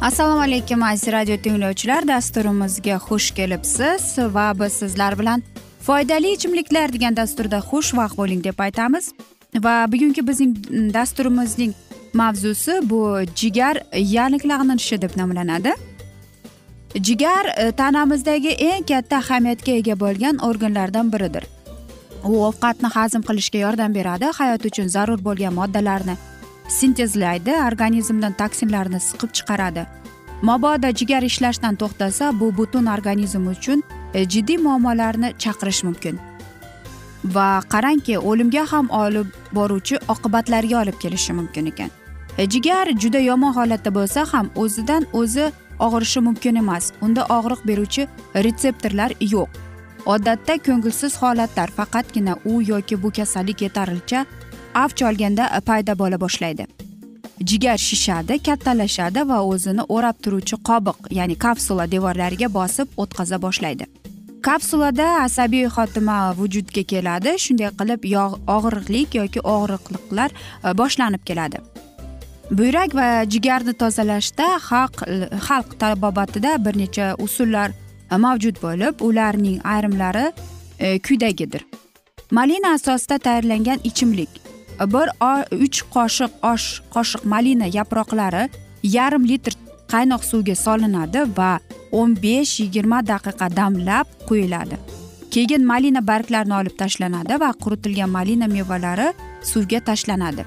assalomu alaykum aziz radio tinglovchilar. Dasturimizga xush kelibsiz va biz sizlar bilan foydali ichimliklar degan dasturda xushvaqt bo'ling deb aytamiz. Va bugungi bizning dasturimizning mavzusi bu jigar yalliklanishi deb nomlanadi. Jigar e, tanamizdagi eng katta ahamiyatga ega bo'lgan organlardan biridir. U ovqatni hazm qilishga yordam beradi hayot uchun zarur bo'lgan moddalarni sintezlaydi organizmdan toksinlarni siqib chiqaradi. Mabodo jigar ishlashdan to'xtasa bu butun organizm uchun e, jiddiy muammolarni chaqirishi mumkin. Va qarangki o'limga ham olib boruvchi oqibatlarga olib kelishi mumkin ekan. E, jigar juda yomon holatda bo'lsa ham o'zidan o'zi og'rishi mumkin emas. Unda og'riq beruvchi retseptorlar yo'q. Odatda ko'ngilsiz holatlar faqatgina u yoki bu kasallik yetarlicha avj olganda paydo bo'la boshlaydi. Jigar shishadi kattalashadi va o'zini o'rab turuvchi qobiq ya'ni kapsula devorlariga bosib o'tqaza boshlaydi. Kapsulada asabiy xotima vujudga keladi shunday qilib og'riqlik yoki og'riqliqlar e, boshlanib keladi. Buyrak va jigarni tozalashda xalq xalq tabobatida bir necha usullar e, mavjud bo'lib ularning ayrimlari e, quyidagidir. Malina asosida tayyorlangan ichimlik bir uch qoshiq osh qoshiq malina yaproqlari yarim litr qaynoq suvga solinadi va o'n besh yigirma daqiqa damlab quyiladi. Keyin malina barglarini olib tashlanadi va quritilgan malina mevalari suvga tashlanadi.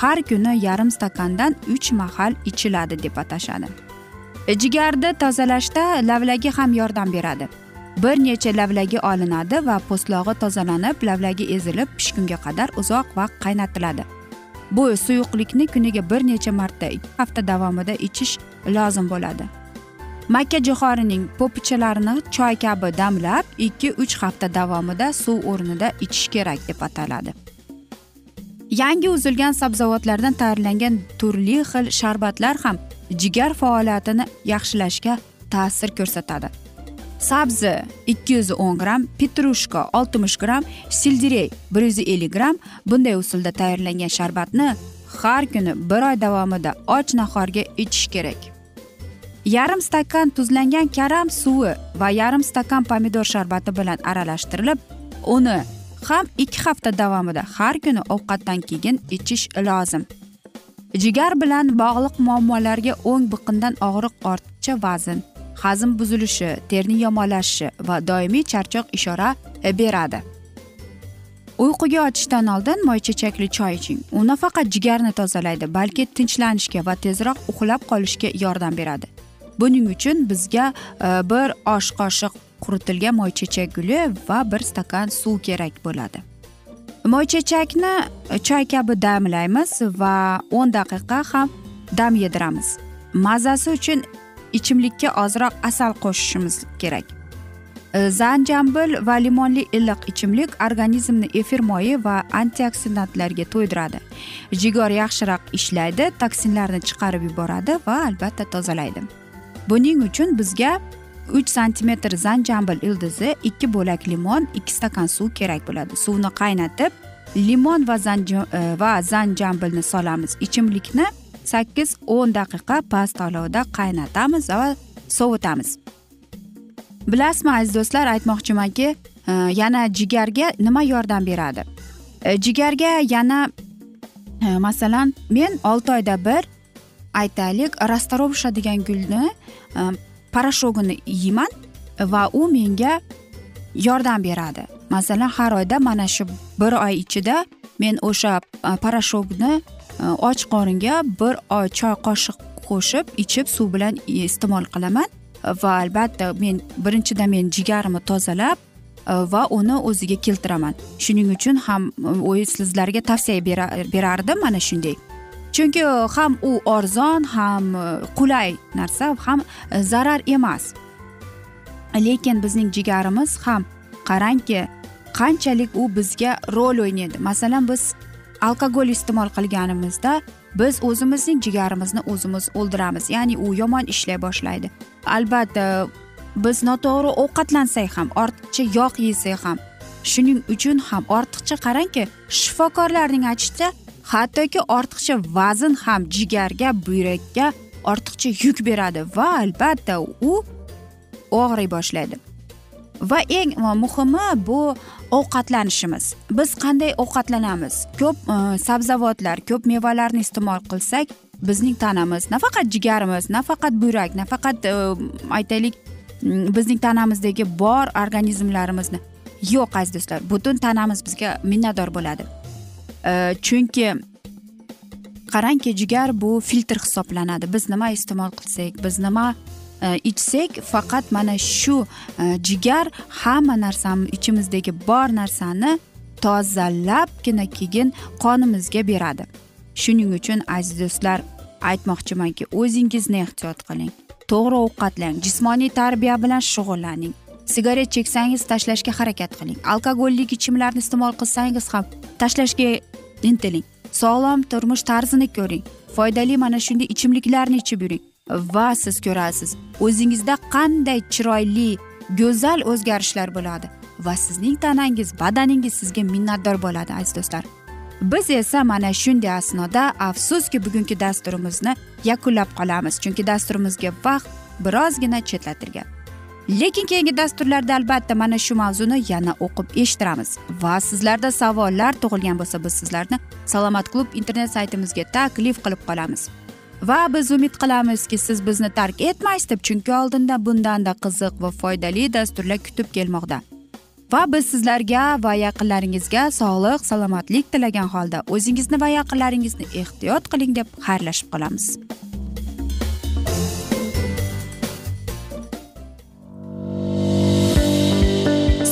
Har kuni yarim stakandan uch mahal ichiladi deb atashadi. Jigarni tozalashda lavlagi ham yordam beradi. Bir necha lavlagi olinadi va po'stlog'i tozalanib lavlagi ezilib pishgunga qadar uzoq vaqt qaynatiladi. Bu suyuqlikni kuniga bir necha marta ikki hafta davomida ichish lozim bo'ladi. Makka jo'xorining po'pichalarini choy kabi damlab ikki uch hafta davomida suv o'rnida ichish kerak deb ataladi. Yangi uzilgan sabzavotlardan tayyorlangan turli xil sharbatlar ham jigar faoliyatini yaxshilashga ta'sir ko'rsatadi. Sabzi ikki yuz o'n gramm petrushka oltmish gramm selderey bir yuz ellik gramm bunday usulda tayyorlangan sharbatni har kuni bir oy davomida och nahorga ichish kerak. Yarim stakan tuzlangan karam suvi va yarim stakan pomidor sharbati bilan aralashtirilib uni ham ikki hafta davomida har kuni ovqatdan keyin ichish lozim. Jigar bilan bog'liq muammolarga o'ng biqindan og'riq ortiqcha vazn. Hazm buzilishi terning yomonlashishi va doimiy charchoq ishora e, beradi. Uyquga yotishdan oldin moychechakli choy iching. U nafaqat jigarni tozalaydi balki tinchlanishga va tezroq uxlab qolishga yordam beradi. Buning uchun bizga e, bir osh qoshiq quritilgan moychechak guli va bir stakan suv kerak bo'ladi. Moychechakni choy kabi damlaymiz va o'n daqiqa ham dam yediramiz. Mazasi uchun ichimlikka ozroq asal qo'shishimiz kerak. E, zanjambil va limonli iliq ichimlik organizmni efir moyi va antioksidantlarga to'ydiradi. Jigar yaxshiroq ishlaydi toksinlarni chiqarib yuboradi va albatta tozalaydi. Buning uchun bizga uch santimetr zanjambil ildizi ikki bo'lak limon ikki stakan suv kerak bo'ladi. Suvni qaynatib limon va e, va zanjambilni solamiz. Ichimlikni sakkiz o'n daqiqa past olovda qaynatamiz va sovutamiz. Bilasizmi aziz do'stlar aytmoqchimanki e, yana jigarga nima yordam beradi? E, jigarga yana e, masalan men olti oyda bir aytaylik rastorovsha degan gulni parashogini yeyman va u menga yordam beradi. Masalan har oyda mana shu bir oy ichida men o'sha parashogni Э, och qoringa bir oy choy qoshiq qo'shib ichib suv bilan iste'mol qilaman. Э, va albatta men birinchidan men jigarimni tozalab э, va uni o'ziga keltiraman. Shuning uchun ham e, sizlarga tavsiya berardim mana shunday. Chunki e, ham u arzon ham e, qulay narsa ham zarar emas. Lekin bizning jigarimiz ham qarangki qanchalik u bizga rol o'ynaydi. Masalan biz alkogol iste'mol qilganimizda biz o'zimizning jigarimizni o'zimiz o'ldiramiz ya'ni u yomon ishlay boshlaydi. Albatta biz noto'g'ri ovqatlansak ham ortiqcha yog' yesak ham shuning uchun ham ortiqcha qarangki shifokorlarning aytishicha hattoki ortiqcha vazn ham jigarga buyrakka ortiqcha yuk beradi va albatta u og'riy boshlaydi. Va eng muhimi bu ovqatlanishimiz. Biz qanday ovqatlanamiz? Ko'p e, sabzavotlar ko'p mevalarni iste'mol qilsak bizning tanamiz nafaqat jigarimiz nafaqat buyrak nafaqat e, aytaylik mm, bizning tanamizdagi bor organizmlarimizni yo'q aziz do'stlar. Butun tanamiz bizga minnatdor bo'ladi. E, chunki qarangki jigar bu filtr hisoblanadi. Biz nima iste'mol qilsak biz nima E, ichsak faqat mana shu e, jigar hamma narsani ichimizdagi bor narsani tozalabgina keyin qonimizga beradi. Shuning uchun aziz do'stlar aytmoqchimanki o'zingizni ehtiyot qiling. To'g'ri ovqatlang jismoniy tarbiya bilan shug'ullaning. Sigaret cheksangiz tashlashga harakat qiling. Alkogollik ichimlarni iste'mol qilsangiz ham tashlashga intiling. Sog'lom turmush tarzini ko'ring. Foydali mana shunday ichimliklarni ichib yuring. Va siz ko'rasiz o'zingizda qanday chiroyli go'zal o'zgarishlar bo'ladi va sizning tanangiz badaningiz sizga minnatdor bo'ladi aziz do'stlar. Biz esa mana shunday asnoda afsuski bugungi dasturimizni yakunlab qolamiz chunki dasturimizga vaqt birozgina chetlatilgan. Lekin keyingi dasturlarda albatta mana shu mavzuni yana o'qib eshittiramiz va sizlarda savollar tug'ilgan bo'lsa biz sizlarni salomat klub internet saytimizga taklif qilib qolamiz. Va biz umid qilamizki siz bizni tark etmaysiz deb chunki oldinda bundanda qiziq va foydali dasturlar kutib kelmoqda. Va biz sizlarga va yaqinlaringizga sog'lik salomatlik tilagan holda o'zingizni va yaqinlaringizni ehtiyot qiling deb xayrlashib qolamiz.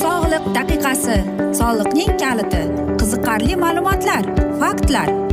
Sog'liq daqiqasi soliqning kaliti qiziqarli ma'lumotlar faktlar.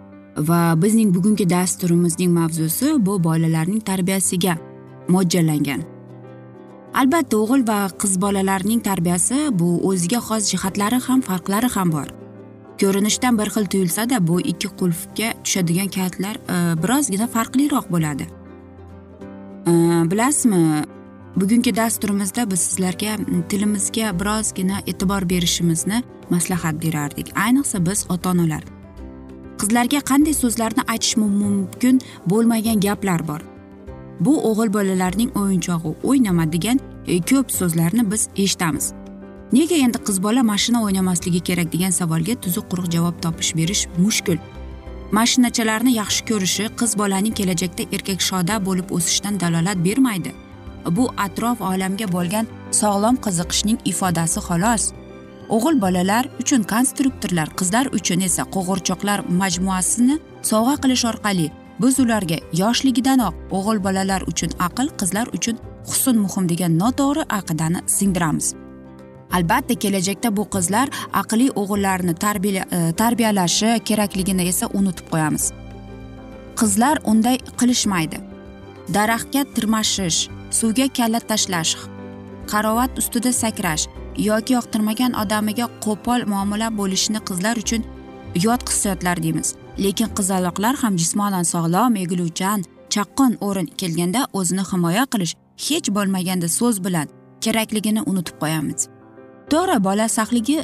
Va bizning bugungi dasturimizning mavzusi bu bolalarning tarbiyasiga mo'ljallangan. Albatta o'g'il va qiz bolalarning tarbiyasi bu o'ziga xos jihatlari ham farqlari ham bor. Ko'rinishdan bir xil tuyulsada bu ikki qulfga tushadigan kalitlar e, birozgina farqliroq bo'ladi. E, bilasizmi bugungi dasturimizda biz sizlarga tilimizga birozgina e'tibor berishimizni maslahat berardik. Ayniqsa biz ota onalar qizlarga qanday so'zlarni aytish mumkin bo'lmagan gaplar bor. Bu o'g'il bolalarning o'yinchog'i o'ynama degan e, ko'p so'zlarni biz eshitamiz. Nega endi qiz bola mashina o'ynamasligi kerak degan savolga tuzuq quruq javob topish berish mushkul. Mashinachalarni yaxshi ko'rishi qiz bolaning kelajakda erkak shoda bo'lib o'sishidan dalolat bermaydi. Bu atrof olamga bo'lgan sog'lom qiziqishning ifodasi xolos. O'g'il bolalar uchun konstruktorlar qizlar uchun esa qo'g'irchoqlar majmuasini sovg'a qilish orqali biz ularga yoshligidanoq o'g'il bolalar uchun aql qizlar uchun husn muhim degan noto'g'ri aqidani singdiramiz. Albatta kelajakda bu qizlar aqlli o'g'illarni e, tarbiyalashi kerakligini esa unutib qo'yamiz. Qizlar unday qilishmaydi. Daraxtga tirmashish suvga kalla tashlash qarovat ustida sakrash yoki yoqtirmagan odamiga qo'pol muomala bo'lishni qizlar uchun yot hissiyotlar deymiz. Lekin qizaloqlar ham jismonan sog'lom egiluvchan chaqqon o'rin kelganda o'zini himoya qilish hech bo'lmaganda so'z bilan kerakligini unutib qo'yamiz. To'g'ri bola saxligi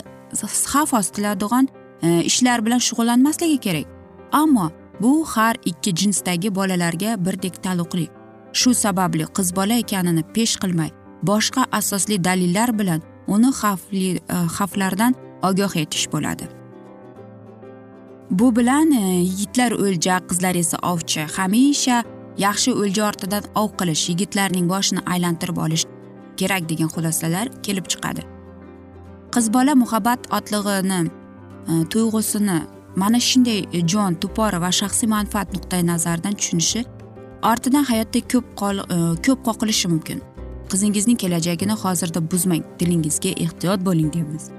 xavf ostiladigan e, ishlar bilan shug'ullanmasligi kerak. Ammo bu har ikki jinsdagi bolalarga birdek taalluqli. Shu sababli qiz bola ekanini pesh qilmay boshqa asosli dalillar bilan uni xavfli e, xavflardan ogoh etish bo'ladi. Bu bilan e, yigitlar o'lja qizlar esa ovchi. Hamisha yaxshi o'lja ortidan ov qilish yigitlarning boshini aylantirib olish kerak degan xulosalar kelib chiqadi. Qiz bola muhabbat otlig'ini e, tuyg'usini mana shunday jon tupor va shaxsiy manfaat nuqtai nazaridan tushunishi ortidan hayotda ko'p ko'p qoqilishi mumkin. Qizingizning kelajagini hozirda buzmang dilingizga ehtiyot bo'ling deymiz.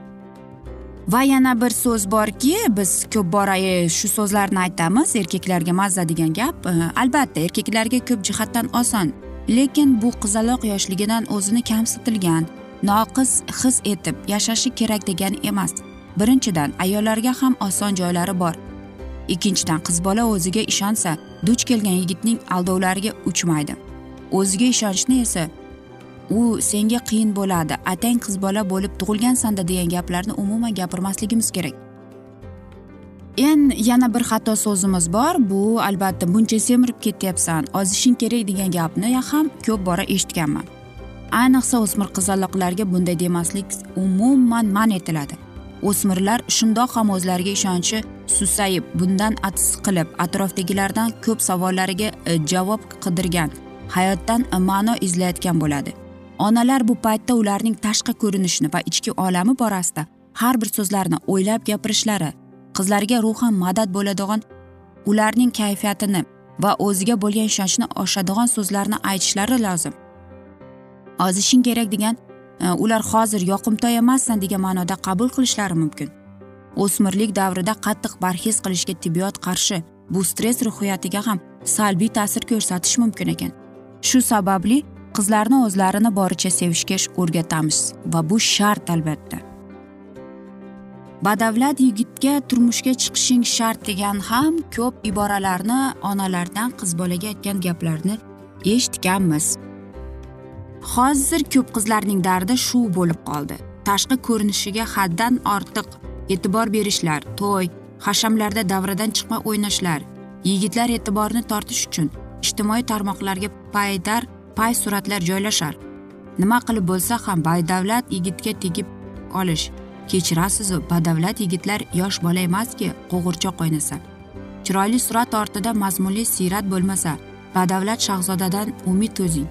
Va yana bir so'z borki biz ko'p bora shu so'zlarni aytamiz erkaklarga mazza degan gap e, albatta erkaklarga ko'p jihatdan oson lekin bu qizaloq yoshligidan o'zini kamsitilgan noqis his etib yashashi kerak degani emas. Birinchidan ayollarga ham oson joylari bor. Ikkinchidan qiz bola o'ziga ishonsa duch kelgan yigitning aldovlariga uchmaydi. O'ziga ishonchni esa u senga qiyin bo'ladi atang qiz bola bo'lib tug'ilgansanda degan gaplarni umuman gapirmasligimiz kerak. En yana bir xato so'zimiz bor. Bu albatta buncha semirib ketyapsan ozishing kerak degan gapni ham ko'p bora eshitganman. Ayniqsa o'smir qizaloqlarga bunday demaslik umuman man etiladi. O'smirlar shundoq ham o'zlariga ishonchi susayib bundan ats qilib atrofdagilardan ko'p savollariga e, javob qidirgan hayotdan ma'no izlayotgan bo'ladi. Onalar bu paytda ularning tashqi ko'rinishini va ichki olami borasida har bir so'zlarini o'ylab gapirishlari qizlarga ruhan madad bo'ladigan ularning kayfiyatini va o'ziga bo'lgan ishonchni oshadigan so'zlarni aytishlari lozim. Ozishing kerak degan ular hozir yoqimtoy emassan degan ma'noda qabul qilishlari mumkin. O'smirlik davrida qattiq parhez qilishga tibbiyot qarshi bu stress ruhiyatiga ham salbiy ta'sir ko'rsatishi mumkin ekan. Shu sababli qizlarni o'zlarini boricha sevishga o'rgatamiz va bu shart albatta. Badavlat yigitga turmushga chiqishing shart degan ham ko'p iboralarni onalardan qiz bolaga aytgan gaplarni eshitganmiz. Hozir ko'p qizlarning dardi shu bo'lib qoldi. Tashqi ko'rinishiga haddan ortiq e'tibor berishlar to'y hashamlarda davradan chiqma o'ynashlar yigitlar e'tiborini tortish uchun ijtimoiy tarmoqlarga paydar pay suratlar joylashar. Nima qilib bo'lsa ham badavlat yigitga tegib olish. Kechirasizu badavlat yigitlar yosh bola emaski qo'g'irchoq o'ynasa. Chiroyli surat ortida mazmunli siyrat bo'lmasa badavlat shahzodadan umid o'zing.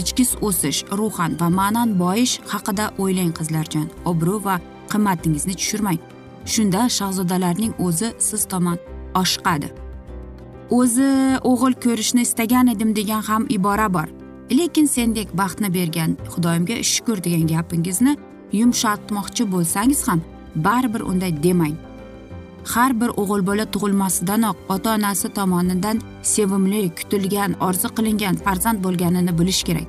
Ichki o'sish ruhan va ma'nan boyish haqida o'ylang qizlarjon. Obro' va qimmatingizni tushirmang. Shunda shahzodalarning o'zi siz tomon oshiqadi o'zi o'g'il ko'rishni istagan edim degan ham ibora bor. Lekin sendek baxtni bergan xudoyimga shukur degan gapingizni yumshatmoqchi bo'lsangiz ham baribir unday demang. Har bir o'g'il bola tug'ilmasidanoq ota onasi tomonidan sevimli kutilgan orzu qilingan farzand bo'lganini bilish kerak.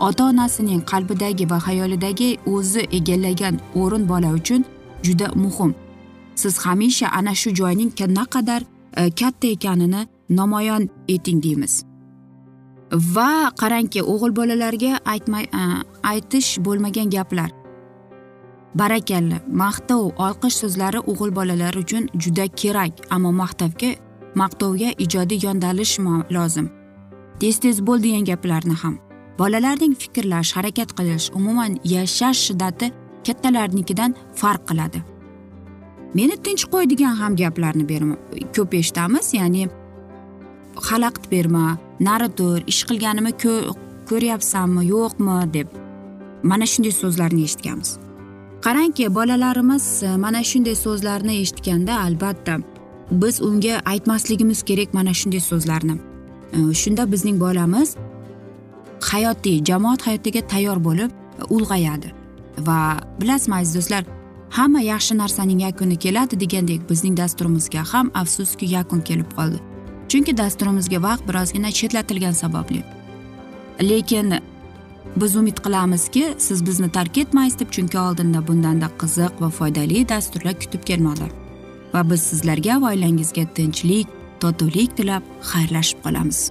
Ota onasining qalbidagi va xayolidagi o'zi egallagan o'rin bola uchun juda muhim. Siz hamisha ana shu joyning naqadar e, katta ekanini namoyon eting deymiz. Va qarangki o'g'il bolalarga aytmay aytish bo'lmagan gaplar. Barakalla maqtov olqish so'zlari o'g'il bolalar uchun juda kerak ammo maqtovga maqtovga ijodiy yondalish lozim. Tez tez bo'l degan gaplarni ham. Bolalarning fikrlash harakat qilish umuman yashash shiddati kattalarnikidan farq qiladi. Meni tinch qo'y degan ham gaplarni ko'p eshitamiz ya'ni xalaqit berma nari tur ish qilganimni ko'ryapsanmi yo'qmi deb mana shunday so'zlarni eshitganmiz. Qarangki bolalarimiz e, mana shunday so'zlarni eshitganda albatta biz unga aytmasligimiz kerak mana shunday so'zlarni. E, shunda bizning bolamiz hayotiy jamoat hayotiga tayyor bo'lib e, ulg'ayadi. Va bilasizmi aziz do'stlar hamma yaxshi narsaning yakuni keladi degandek bizning dasturimizga ham afsuski yakun kelib qoldi. Chunki dasturimizga vaqt birozgina chetlatilgani sababli. Lekin biz umid qilamizki siz bizni tark etmaysiz deb chunki oldinda bundanda qiziq va foydali dasturlar kutib kelmoqda va biz sizlarga va oilangizga tinchlik totuvlik tilab xayrlashib qolamiz.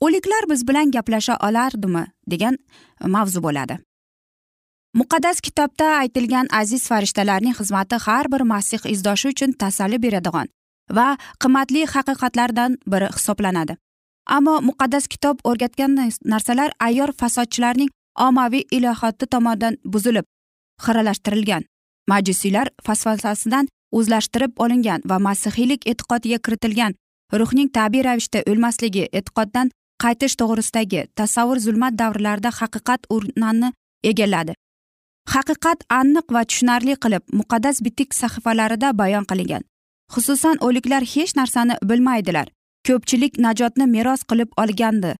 o'liklar biz bilan gaplasha olardimi? degan e, mavzu bo'ladi. Muqaddas kitobda aytilgan aziz farishtalarning xizmati har bir masih izdoshi uchun tasalli beradigan va qimmatli haqiqatlardan biri hisoblanadi. Ammo muqaddas kitob o'rgatgan narsalar ayyor fasodchilarning ommaviy ilohati tomonidan buzilib xiralashtirilgan. Majusiylar falsafasidan o'zlashtirib olingan va masihiylik e'tiqodiga kiritilgan ruhning tabiiy ravishda o'lmasligi e'tiqoddan qaytish to'g'risidagi tasavvur zulmat davrlarida haqiqat o'rnini egalladi. Haqiqat aniq va tushunarli qilib muqaddas bitik sahifalarida bayon qilingan. Xususan o'liklar hech narsani bilmaydilar. Ko'pchilik najotni meros qilib olgandi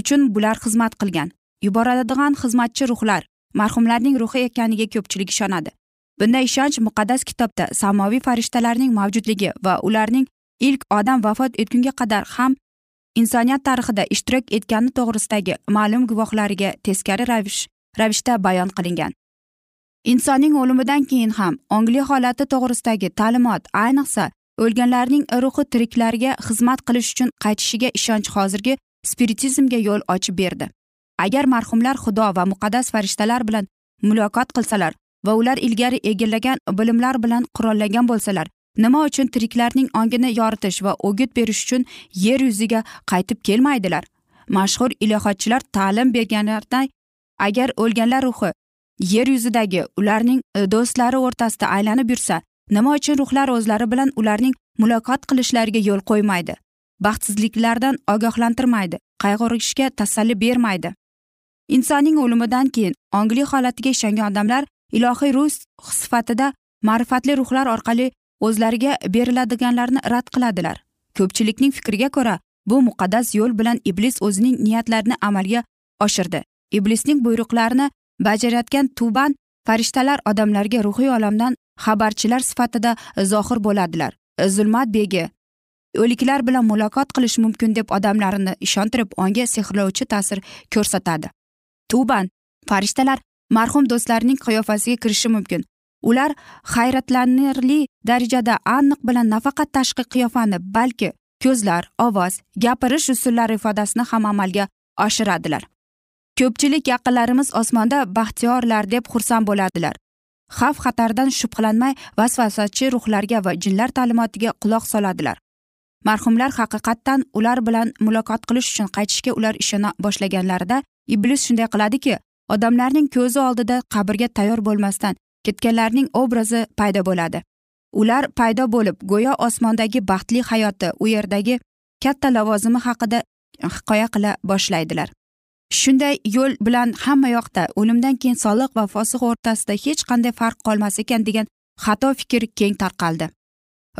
uchun bular xizmat qilgan. Yuboradigan xizmatchi ruhlar marhumlarning ruhi ekaniga ko'pchilik ishonadi. Bunday ishonch muqaddas kitobda samoviy farishtalarning mavjudligi va ularning ilk odam vafot etgunga qadar ham insoniyat tarixida ishtirok etgani to'g'risidagi ma'lum guvohlariga teskari ravish ravishda bayon qilingan. Insonning o'limidan keyin ham ongli holati to'g'risidagi ta'limot ayniqsa o'lganlarning ruhi tiriklarga xizmat qilish uchun qaytishiga ishonch hozirgi spiritizmga yo'l ochib berdi. Agar marhumlar xudo va muqaddas farishtalar bilan muloqot qilsalar va ular ilgari egallagan bilimlar bilan qurollangan bo'lsalar nima uchun tiriklarning ongini yoritish va o'git berish uchun yer yuziga qaytib kelmaydilar? Mashhur ilohotchilar ta'lim berganlarday agar o'lganlar ruhi yer yuzidagi ularning e, do'stlari o'rtasida aylanib yursa nima uchun ruhlar o'zlari bilan ularning muloqot qilishlariga yo'l qo'ymaydi? Baxtsizliklardan ogohlantirmaydi qayg'urishga tasalli bermaydi. Insonning o'limidan keyin ongli holatiga ishongan odamlar ilohiy ruh sifatida ma'rifatli ruhlar orqali o'zlariga beriladiganlarni rad qiladilar. Ko'pchilikning fikriga ko'ra bu muqaddas yo'l bilan iblis o'zining niyatlarini amalga oshirdi. Iblisning buyruqlarini bajarayotgan tuban farishtalar odamlarga ruhiy olamdan xabarchilar sifatida zohir bo'ladilar. Zulmat begi o'liklar bilan muloqot qilish mumkin deb odamlarni ishontirib onga sehrlovchi ta'sir ko'rsatadi. Tuban farishtalar marhum do'stlarining qiyofasiga kirishi mumkin. Ular hayratlanarli darajada aniq bilan nafaqat tashqi qiyofani balki ko'zlar ovoz gapirish usullari ifodasini ham amalga oshiradilar. Ko'pchilik yaqinlarimiz osmonda baxtiyorlar deb xursand bo'ladilar xavf xatardan shubhalanmay vasvasachi ruhlarga va jinlar ta'limotiga quloq soladilar. Marhumlar haqiqatdan ular bilan muloqot qilish uchun qaytishga ular ishona boshlaganlarida iblis shunday qiladiki odamlarning ko'zi oldida qabrga tayyor bo'lmasdan ketganlarning obrazi paydo bo'ladi. Ular paydo bo'lib go'yo osmondagi baxtli hayoti u yerdagi katta lavozimi haqida hikoya qila boshlaydilar. Shunday yo'l bilan hamma yoqda o'limdan keyin soliq va fosiq o'rtasida hech qanday farq qolmas ekan degan xato fikr keng tarqaldi.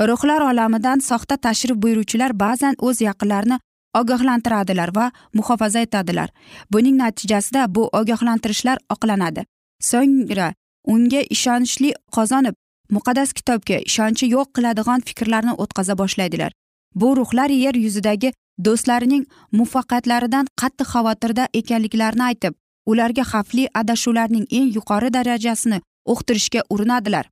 Ruhlar olamidan soxta tashrif buyuruvchilar ba'zan o'z yaqinlarini ogohlantiradilar va muhofaza etadilar. Buning natijasida bu ogohlantirishlar oqlanadi. So'ngra unga ishonchli qozonib muqaddas kitobga ishonchi yo'q qiladigan fikrlarni o'tkaza boshlaydilar. Bu ruhlar yer yuzidagi do'stlarining muvaffaqiyatlaridan qattiq xavotirda ekanliklarini aytib ularga xavfli adashuvlarning eng yuqori darajasini uqtirishga urinadilar.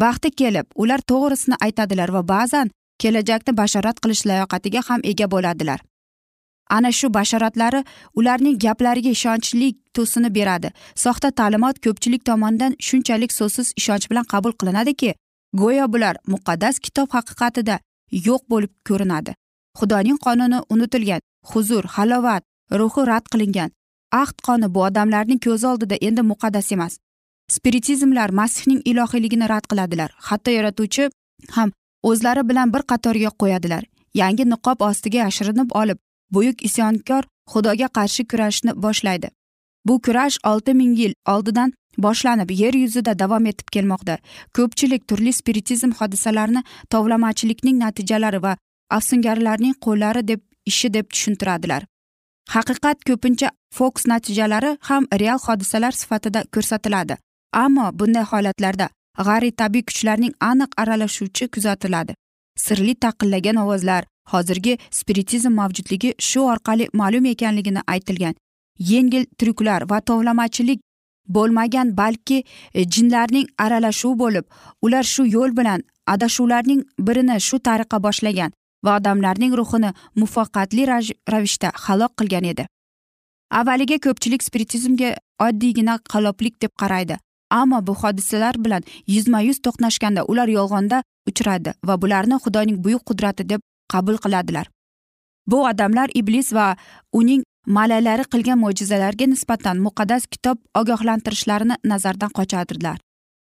Vaqti kelib ular to'g'risini aytadilar va ba'zan kelajakni bashorat qilish layoqatiga ham ega bo'ladilar. Ana shu bashoratlari ularning gaplariga ishonchli to'sini beradi. Soxta ta'limot ko'pchilik tomonidan shunchalik so'zsiz ishonch bilan qabul qilinadiki go'yo bular muqaddas kitob haqiqatida yo'q bo'lib ko'rinadi. Xudoning qonuni unutilgan huzur halovat ruhi rad qilingan. Ahd qoni bu odamlarning ko'zi oldida endi muqaddas emas. Spiritizmlar masihning ilohiyligini rad qiladilar. Hatto yaratuvchi ham o'zlari bilan bir qatorga qo'yadilar. Yangi niqob ostiga yashirinib olib buyuk isyonkor xudoga qarshi kurashni boshlaydi. Bu kurash olti ming yil oldidan boshlanib yer yuzida davom etib kelmoqda. Ko'pchilik turli spiritizm hodisalarini tovlamachilikning natijalari va afsungarlarning qo'llari deb ishi deb tushuntiradilar. Haqiqat ko'pincha foks natijalari ham real hodisalar sifatida ko'rsatiladi ammo bunday holatlarda g'ayritabiiy kuchlarning aniq aralashuvchi kuzatiladi. Sirli taqillagan ovozlar hozirgi spiritizm mavjudligi shu orqali ma'lum ekanligini aytilgan. Yengil tryuklar va tovlamachilik bo'lmagan balki e, jinlarning aralashuvi bo'lib ular shu yo'l bilan adashuvlarning birini shu tariqa boshlagan va odamlarning ruhini muvaffaqiyatli ravishda halok qilgan edi. Avvaliga ko'pchilik spiritizmga oddiygina qalloblik deb qaraydi. Ammo bu hodisalar bilan yuzma yuz to'qnashganda ular yolg'onda uchradi va bularni xudoning buyuk qudrati deb qabul qiladilar. Bu odamlar iblis va uning malalari qilgan mo'jizalarga nisbatan muqaddas kitob ogohlantirishlarini nazardan qochadilar.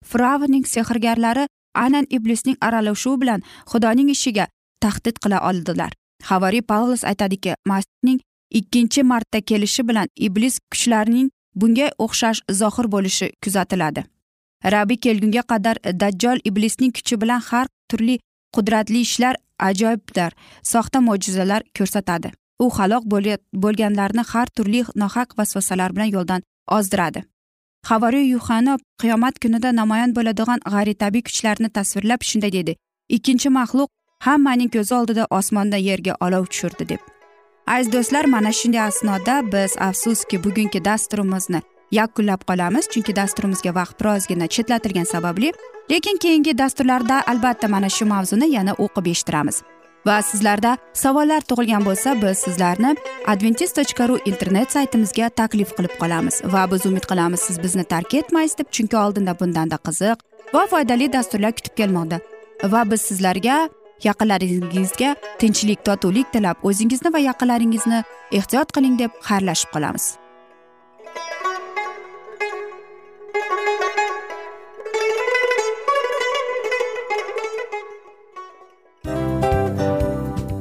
Firavnning sehrgarlari aynan iblisning aralashuvi bilan xudoning ishiga tahdid qila oldilar. Havariy pavlos aytadiki masihning ikkinchi marta kelishi bilan iblis kuchlarining bunga o'xshash zohir bo'lishi kuzatiladi. Rabiy kelgunga qadar dajjol iblisning kuchi bilan har turli qudratli ishlar ajoyibdir soxta mo'jizalar ko'rsatadi. U halok bo'lganlarni har turli nohaq vasvasalar bilan yo'ldan ozdiradi. Havariy yuhana qiyomat kunida namoyon bo'ladigan g'ayritabiiy kuchlarni tasvirlab shunday dedi ikkinchi maxluq hammaning ko'zi oldida osmonda yerga olov tushirdi deb. Aziz do'stlar mana shunday asnoda biz afsuski bugungi dasturimizni yakunlab qolamiz chunki dasturimizga vaqt birozgina chetlatilgani sababli lekin keyingi dasturlarda albatta mana shu mavzuni yana o'qib eshittiramiz. Va sizlarda savollar tug'ilgan bo'lsa biz sizlarni adventis tochka ru internet saytimizga taklif qilib qolamiz. Va biz umid qilamiz siz bizni tark etmaysiz deb chunki oldinda bundanda qiziq va foydali dasturlar kutib kelmoqda. Va biz sizlarga yaqinlaringizga tinchlik totuvlik tilab o'zingizni va yaqinlaringizni ehtiyot qiling deb xayrlashib qolamiz.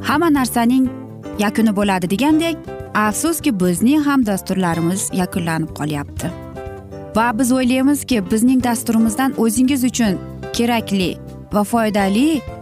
Hamma narsaning yakuni bo'ladi degandek afsuski bizning ham dasturlarimiz yakunlanib qolyapti. Va biz o'ylaymizki bizning dasturimizdan o'zingiz uchun kerakli va foydali